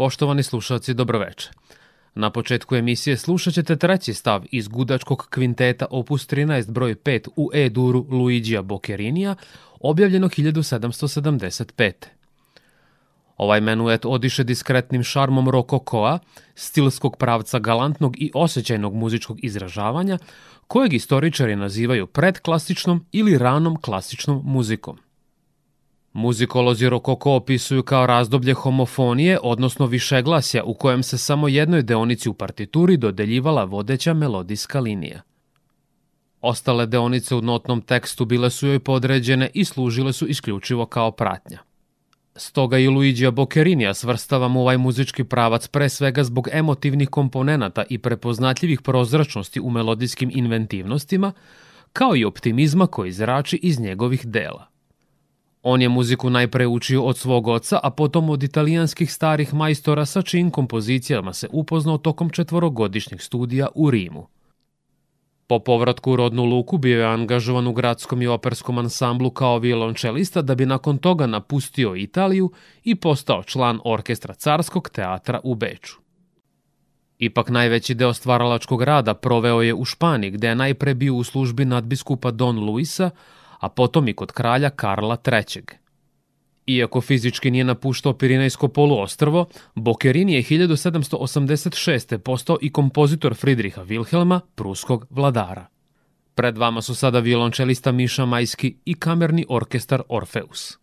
Poštovani slušalci, dobroveče. Na početku emisije slušat ćete treći stav iz gudačkog kvinteta opus 13 broj 5 u E-duru Luigija Boccerinija, objavljeno 1775. Ovaj menuet odiše diskretnim šarmom rokokoa, stilskog pravca galantnog i osjećajnog muzičkog izražavanja, kojeg istoričari nazivaju predklasičnom ili ranom klasičnom muzikom. Muzikolozi rokoko opisuju kao razdoblje homofonije, odnosno višeglasja u kojem se samo jednoj deonici u partituri dodeljivala vodeća melodijska linija. Ostale deonice u notnom tekstu bile su joj podređene i služile su isključivo kao pratnja. Stoga i Luigija Boccerinija svrstavamo ovaj muzički pravac pre svega zbog emotivnih komponenata i prepoznatljivih prozračnosti u melodijskim inventivnostima, kao i optimizma koji zrači iz njegovih dela. On je muziku najpre učio od svog oca, a potom od italijanskih starih majstora sa čijim kompozicijama se upoznao tokom četvorogodišnjeg studija u Rimu. Po povratku u rodnu luku bio je angažovan u gradskom i operskom ansamblu kao violončelista da bi nakon toga napustio Italiju i postao član orkestra Carskog teatra u Beču. Ipak najveći deo stvaralačkog rada proveo je u Španiji, gde je najpre bio u službi nadbiskupa Don Luisa, a potom i kod kralja Karla III. Iako fizički nije napuštao Pirinejsko poluostrvo, Bokerini je 1786. postao i kompozitor Fridriha Wilhelma, pruskog vladara. Pred vama su sada violončelista Miša Majski i kamerni orkestar Orfeus.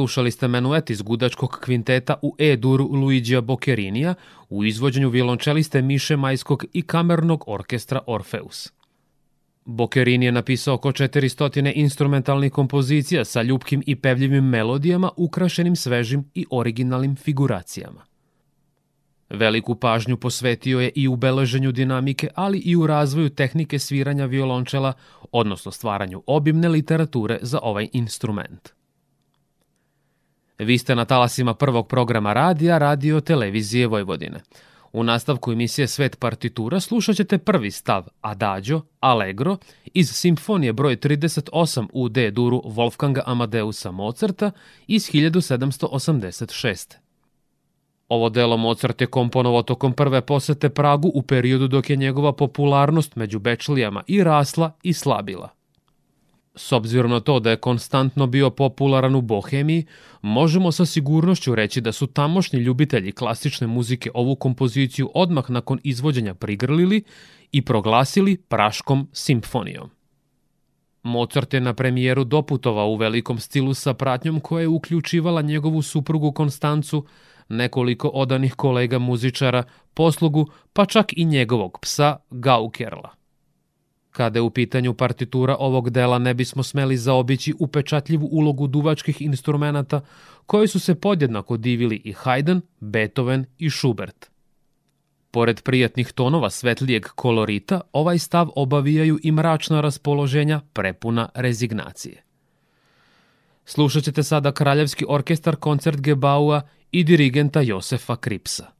Slušali ste menuet iz gudačkog kvinteta u E-duru Luigija Bokkerinija u izvođenju violončeliste Miše Majskog i kamernog orkestra Orfeus. Bokerin je napisao oko 400 instrumentalnih kompozicija sa ljubkim i pevljivim melodijama ukrašenim svežim i originalnim figuracijama. Veliku pažnju posvetio je i u beleženju dinamike, ali i u razvoju tehnike sviranja violončela, odnosno stvaranju obimne literature za ovaj instrument. Vi ste na talasima prvog programa radija Radio Televizije Vojvodine. U nastavku emisije Svet partitura slušat ćete prvi stav Adagio, Allegro iz simfonije broj 38 u D-duru Wolfganga Amadeusa Mozarta iz 1786. Ovo delo Mozart je komponovao tokom prve posete Pragu u periodu dok je njegova popularnost među bečlijama i rasla i slabila. S obzirom na to da je konstantno bio popularan u Bohemiji, možemo sa sigurnošću reći da su tamošnji ljubitelji klasične muzike ovu kompoziciju odmah nakon izvođenja prigrlili i proglasili Praškom simfonijom. Mozart je na premijeru doputovao u velikom stilu sa pratnjom koja je uključivala njegovu suprugu Konstancu, nekoliko odanih kolega muzičara, poslugu, pa čak i njegovog psa Gaukerla. Kada je u pitanju partitura ovog dela ne bismo smeli zaobići upečatljivu ulogu duvačkih instrumenta koji su se podjednako divili i Haydn, Beethoven i Schubert. Pored prijatnih tonova svetlijeg kolorita, ovaj stav obavijaju i mračna raspoloženja prepuna rezignacije. Slušat ćete sada Kraljevski orkestar koncert Gebaua i dirigenta Josefa Kripsa.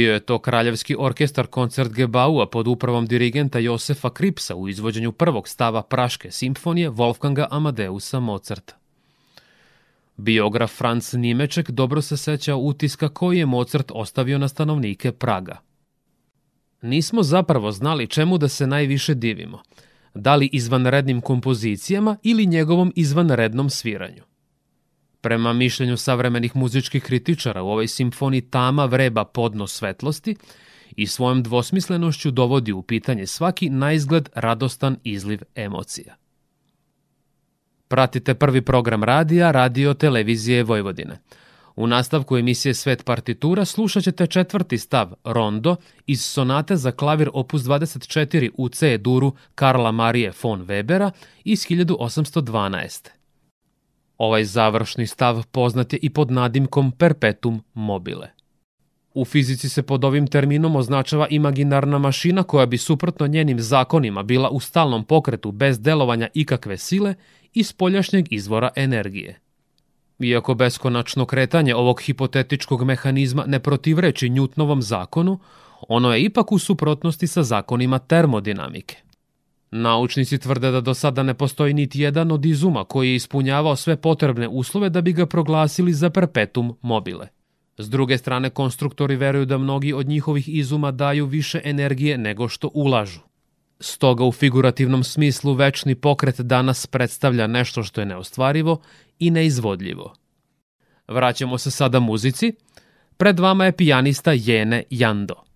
Bio je to Kraljevski orkestar koncert Gebaua pod upravom dirigenta Josefa Kripsa u izvođenju prvog stava Praške simfonije Wolfganga Amadeusa Mozarta. Biograf Franz Nimeček dobro se seća utiska koji je Mozart ostavio na stanovnike Praga. Nismo zapravo znali čemu da se najviše divimo, da li izvanrednim kompozicijama ili njegovom izvanrednom sviranju. Prema mišljenju savremenih muzičkih kritičara u ovoj simfoniji tama vreba podno svetlosti i svojom dvosmislenošću dovodi u pitanje svaki naizgled radostan izliv emocija. Pratite prvi program radija Radio Televizije Vojvodine. U nastavku emisije Svet partitura slušat ćete četvrti stav Rondo iz sonate za klavir opus 24 u C duru Karla Marije von Webera iz 1812. Ovaj završni stav poznat je i pod nadimkom Perpetuum mobile. U fizici se pod ovim terminom označava imaginarna mašina koja bi suprotno njenim zakonima bila u stalnom pokretu bez delovanja ikakve sile i spoljašnjeg izvora energije. Iako beskonačno kretanje ovog hipotetičkog mehanizma ne protivreči Njutnovom zakonu, ono je ipak u suprotnosti sa zakonima termodinamike. Naučnici tvrde da do sada ne postoji niti jedan od izuma koji je ispunjavao sve potrebne uslove da bi ga proglasili za perpetum mobile. S druge strane, konstruktori veruju da mnogi od njihovih izuma daju više energije nego što ulažu. Stoga u figurativnom smislu večni pokret danas predstavlja nešto što je neostvarivo i neizvodljivo. Vraćamo se sada muzici. Pred vama je pijanista Jene Jando.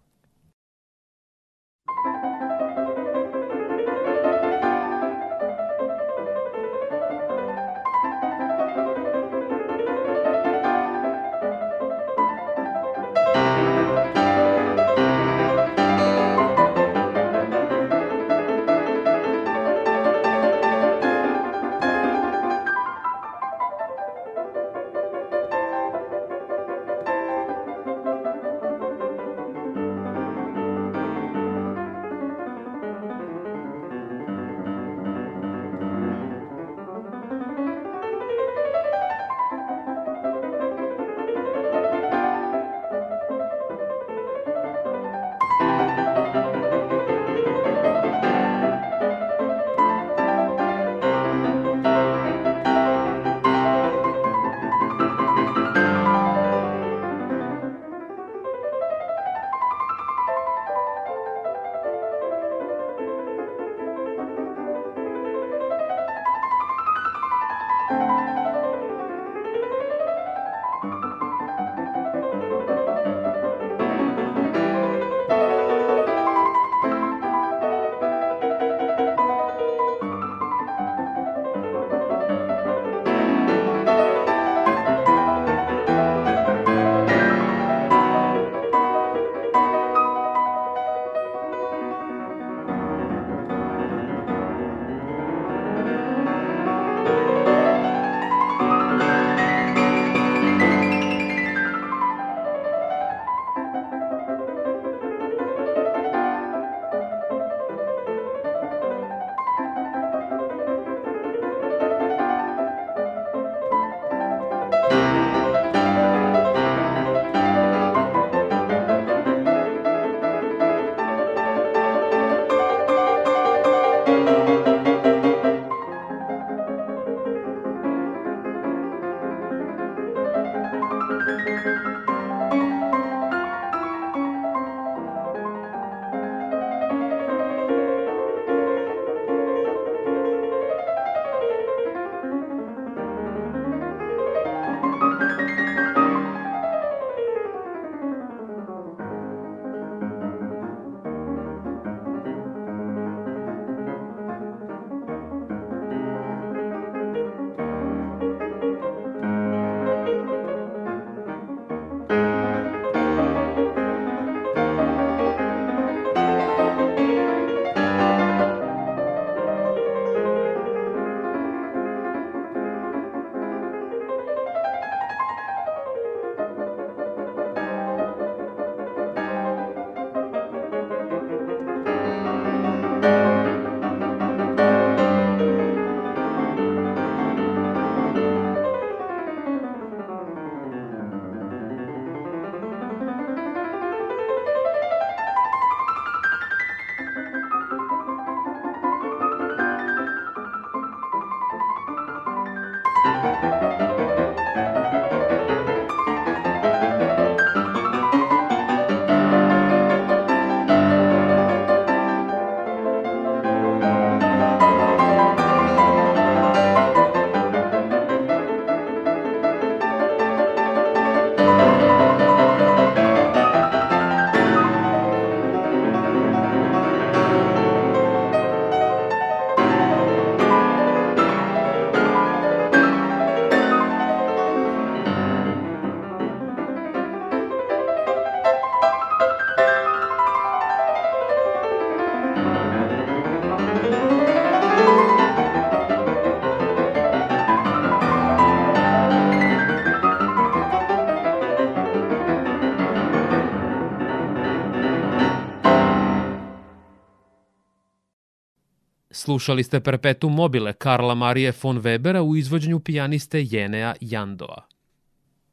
Slušali ste Perpetuum mobile Karla Marije von Webera u izvođenju pijaniste Jenea Jandova.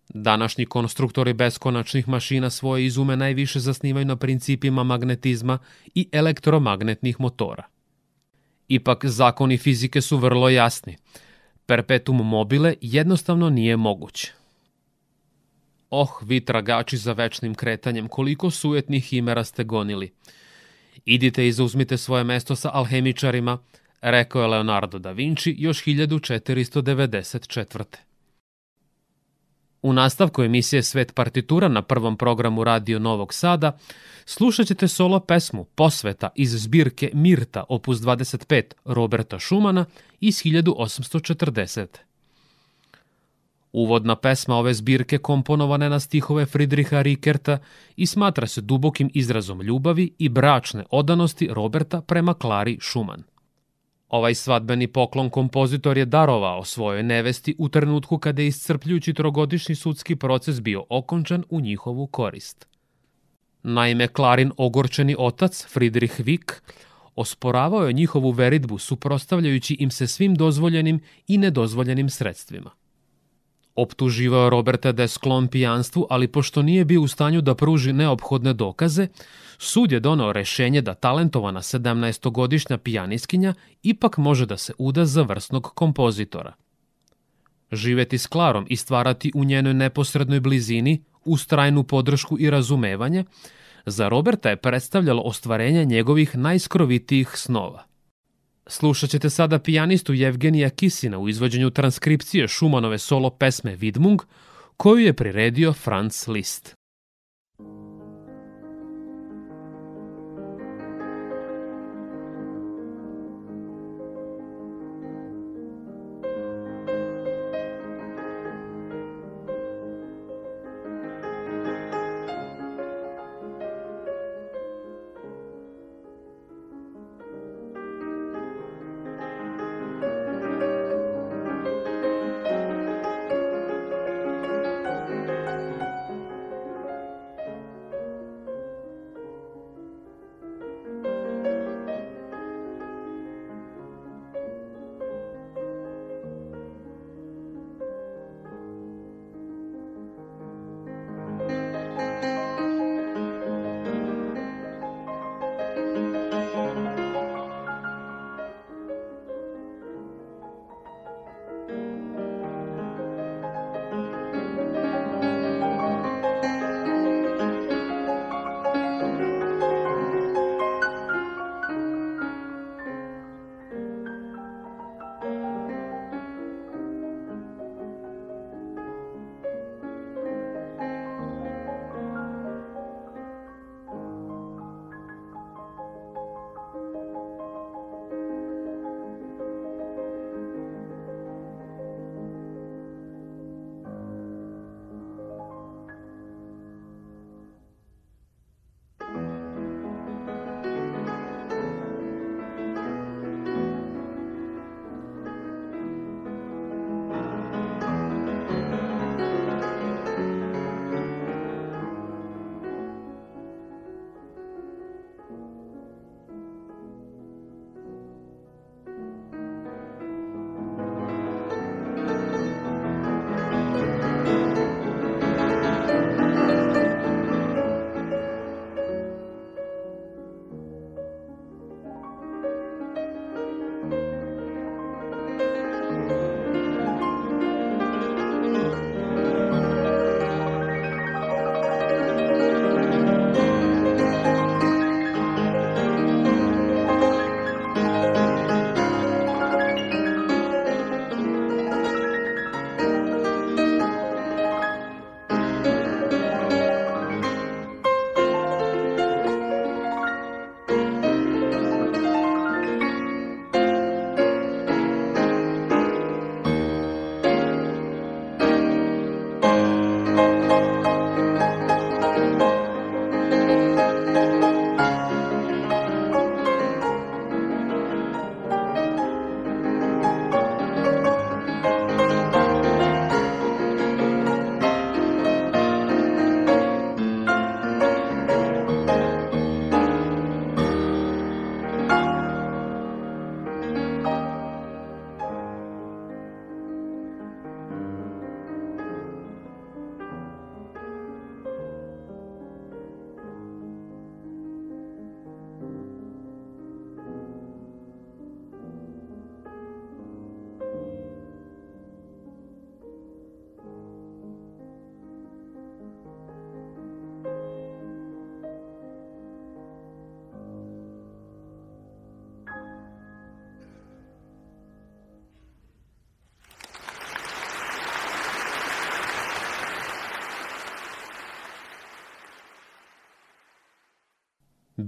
Današnji konstruktori beskonačnih mašina svoje izume najviše zasnivaju na principima magnetizma i elektromagnetnih motora. Ipak zakoni fizike su vrlo jasni. Perpetuum mobile jednostavno nije moguće. Oh, vi tragači za večnim kretanjem, koliko sujetnih imera ste gonili. Idite i zauzmite svoje mesto sa alhemičarima, rekao je Leonardo da Vinci još 1494. U nastavku emisije Svet partitura na prvom programu Radio Novog Sada slušat ćete solo pesmu Posveta iz zbirke Mirta opus 25 Roberta Šumana iz 1840. Uvodna pesma ove zbirke komponovane na stihove Friedricha Rikerta i smatra se dubokim izrazom ljubavi i bračne odanosti Roberta prema Klari Schumann. Ovaj svadbeni poklon kompozitor je darovao svojoj nevesti u trenutku kada je iscrpljujući trogodišnji sudski proces bio okončan u njihovu korist. Naime, Klarin ogorčeni otac, Friedrich Wick, osporavao je njihovu veritbu suprostavljajući im se svim dozvoljenim i nedozvoljenim sredstvima. Optuživao Roberta da je sklon pijanstvu, ali pošto nije bio u stanju da pruži neophodne dokaze, sud je donao rešenje da talentovana 17-godišnja pijaniskinja ipak može da se uda za vrsnog kompozitora. Živeti s Klarom i stvarati u njenoj neposrednoj blizini, uz trajnu podršku i razumevanje, za Roberta je predstavljalo ostvarenje njegovih najskrovitijih snova. Slušat ćete sada pijanistu Jevgenija Kisina u izvođenju transkripcije Šumanove solo pesme Vidmung, koju je priredio Franz Liszt.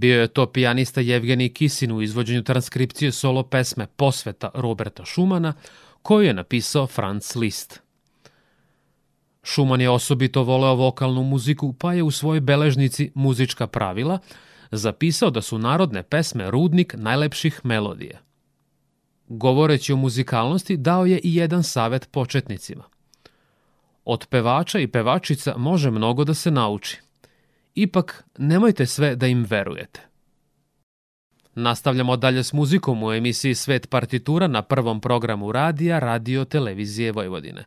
Bio je to pijanista Jevgenij Kisin u izvođenju transkripcije solo pesme Posveta Roberta Šumana, koju je napisao Franz Liszt. Šuman je osobito voleo vokalnu muziku, pa je u svojoj beležnici Muzička pravila zapisao da su narodne pesme rudnik najlepših melodija. Govoreći o muzikalnosti, dao je i jedan savet početnicima. Od pevača i pevačica može mnogo da se nauči. Ipak, nemojte sve da im verujete. Nastavljamo dalje s muzikom u emisiji Svet partitura na prvom programu radija Radio Televizije Vojvodine.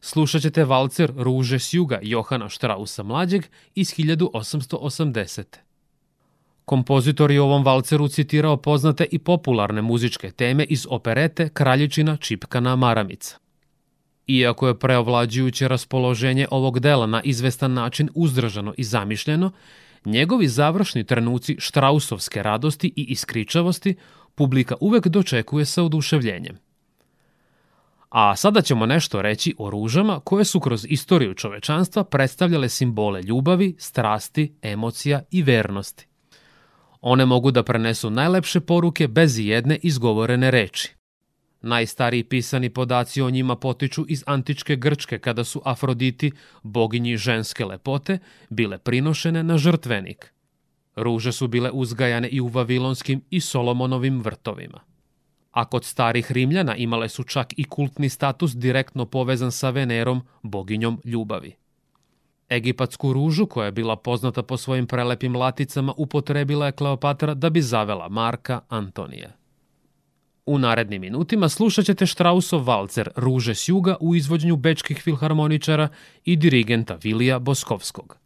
Slušat ćete valcer Ruže s juga Johana Štrausa mlađeg iz 1880. Kompozitor je u ovom valceru citirao poznate i popularne muzičke teme iz operete Kraljičina Čipkana Maramica. Iako je preovlađujuće raspoloženje ovog dela na izvestan način uzdržano i zamišljeno, njegovi završni trenuci štrausovske radosti i iskričavosti publika uvek dočekuje sa oduševljenjem. A sada ćemo nešto reći o ružama koje su kroz istoriju čovečanstva predstavljale simbole ljubavi, strasti, emocija i vernosti. One mogu da prenesu najlepše poruke bez jedne izgovorene reči. Najstariji pisani podaci o njima potiču iz antičke Grčke kada su Afroditi, boginji ženske lepote, bile prinošene na žrtvenik. Ruže su bile uzgajane i u Vavilonskim i Solomonovim vrtovima. A kod starih Rimljana imale su čak i kultni status direktno povezan sa Venerom, boginjom ljubavi. Egipatsku ružu, koja je bila poznata po svojim prelepim laticama, upotrebila je Kleopatra da bi zavela Marka Antonija. U narednim minutima slušat ćete Štrausov valcer Ruže s juga u izvođenju bečkih filharmoničara i dirigenta Vilija Boskovskog.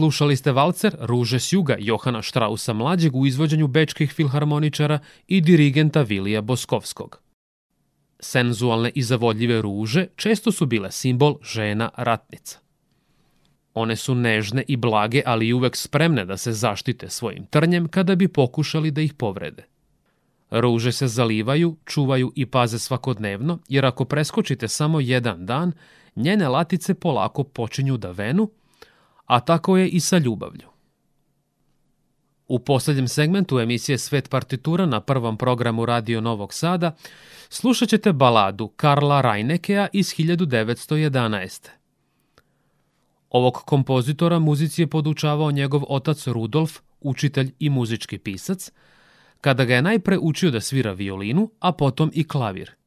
Slušali ste valcer Ruže s juga Johana Štrausa mlađeg u izvođenju bečkih filharmoničara i dirigenta Vilija Boskovskog. Senzualne i zavodljive ruže često su bile simbol žena ratnica. One su nežne i blage, ali i uvek spremne da se zaštite svojim trnjem kada bi pokušali da ih povrede. Ruže se zalivaju, čuvaju i paze svakodnevno, jer ako preskočite samo jedan dan, njene latice polako počinju da venu, a tako je i sa ljubavlju. U poslednjem segmentu emisije Svet partitura na prvom programu Radio Novog Sada slušat ćete baladu Karla Rajnekea iz 1911. Ovog kompozitora muzici je podučavao njegov otac Rudolf, učitelj i muzički pisac, kada ga je najpre učio da svira violinu, a potom i klavir.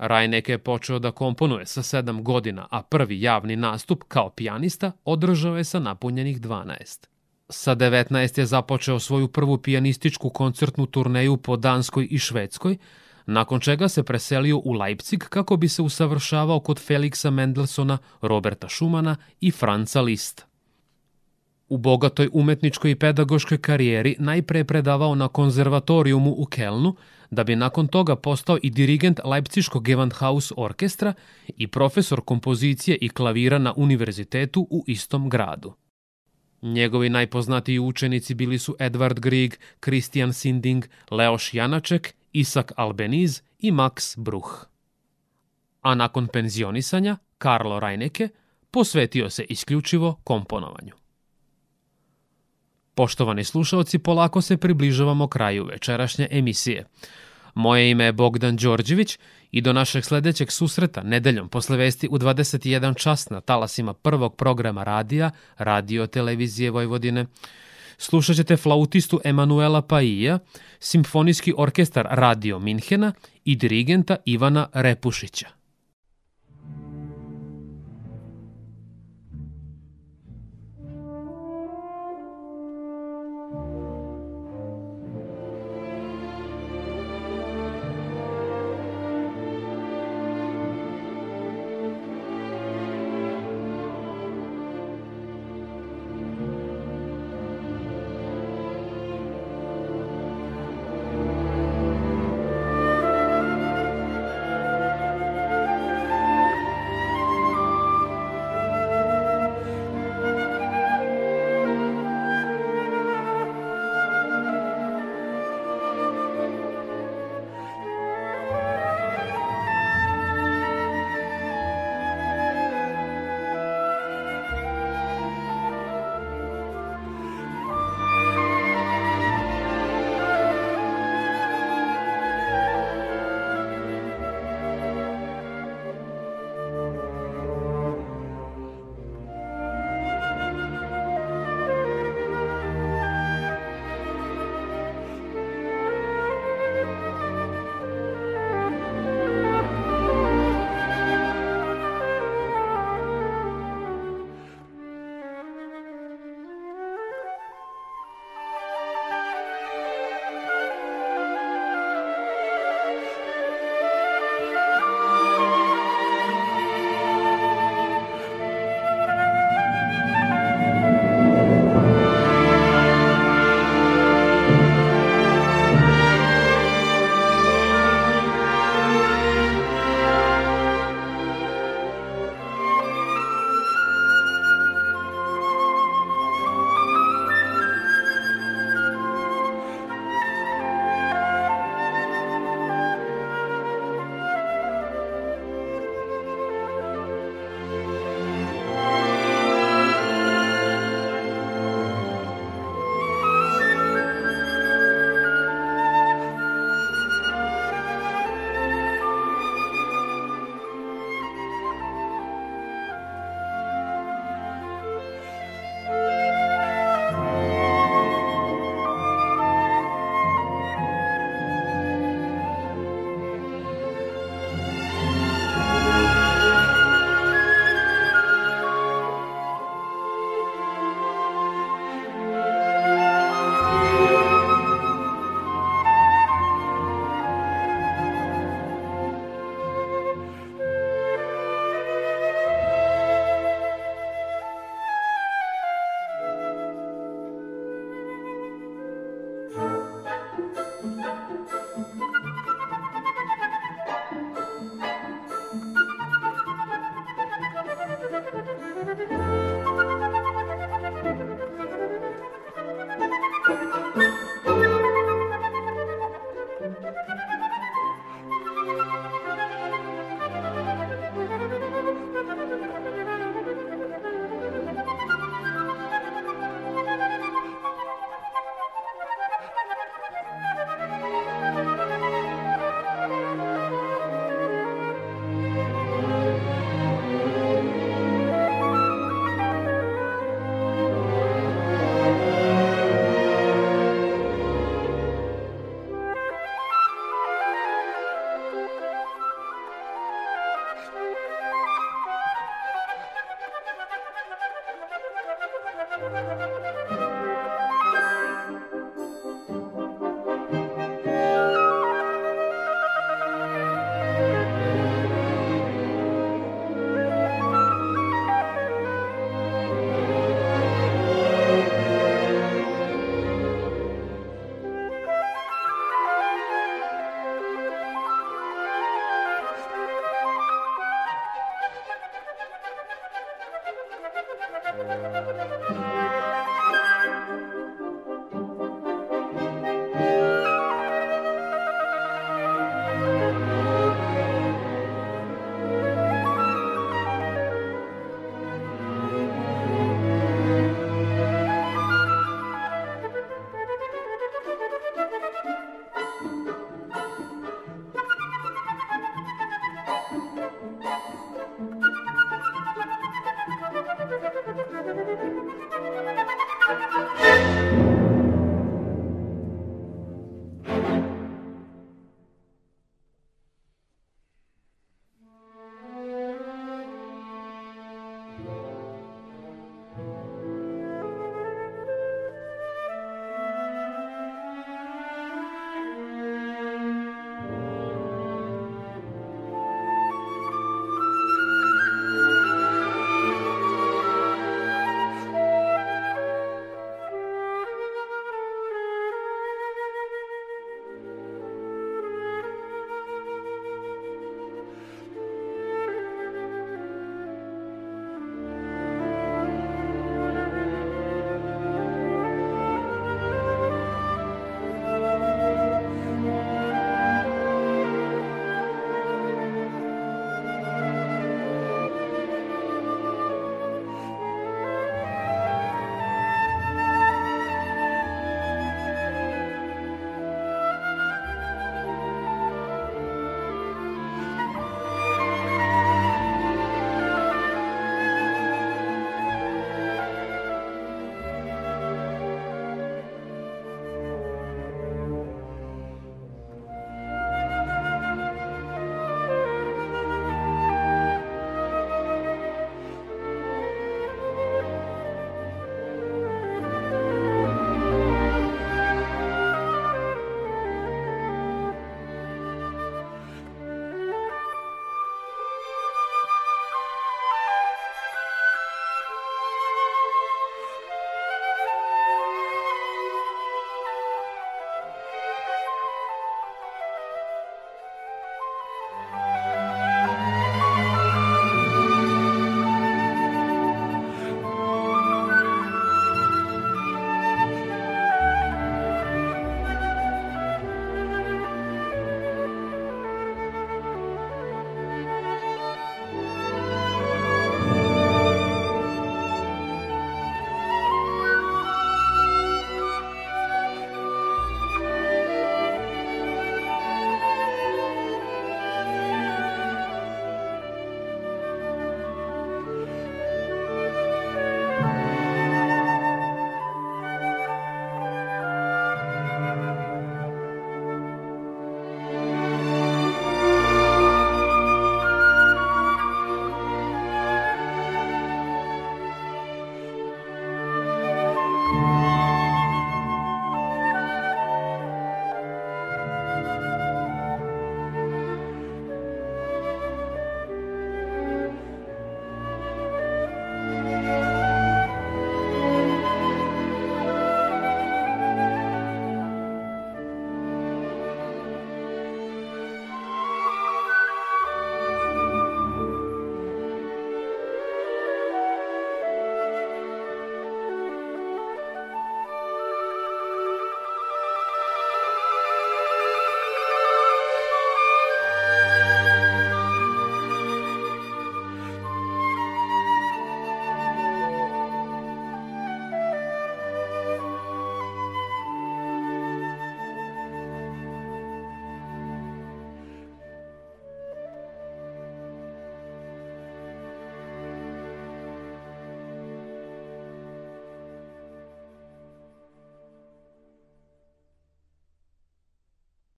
Rajneke je počeo da komponuje sa sedam godina, a prvi javni nastup kao pijanista održao je sa napunjenih 12. Sa 19 je započeo svoju prvu pijanističku koncertnu turneju po Danskoj i Švedskoj, nakon čega se preselio u Leipzig kako bi se usavršavao kod Felixa Mendelsona, Roberta Schumana i Franca Lista. U bogatoj umetničkoj i pedagoškoj karijeri najpre je predavao na konzervatorijumu u Kelnu, da bi nakon toga postao i dirigent Leipziškog Gewandhaus orkestra i profesor kompozicije i klavira na univerzitetu u istom gradu. Njegovi najpoznatiji učenici bili su Edward Grieg, Christian Sinding, Leoš Janaček, Isak Albeniz i Max Bruch. A nakon penzionisanja, Karlo Rajneke posvetio se isključivo komponovanju. Poštovani slušalci, polako se približavamo kraju večerašnje emisije. Moje ime je Bogdan Đorđević i do našeg sledećeg susreta nedeljom posle vesti u 21 čas na talasima prvog programa radija, Radio Televizije Vojvodine. Slušat ćete flautistu Emanuela Paija, simfonijski orkestar Radio Minhena i dirigenta Ivana Repušića.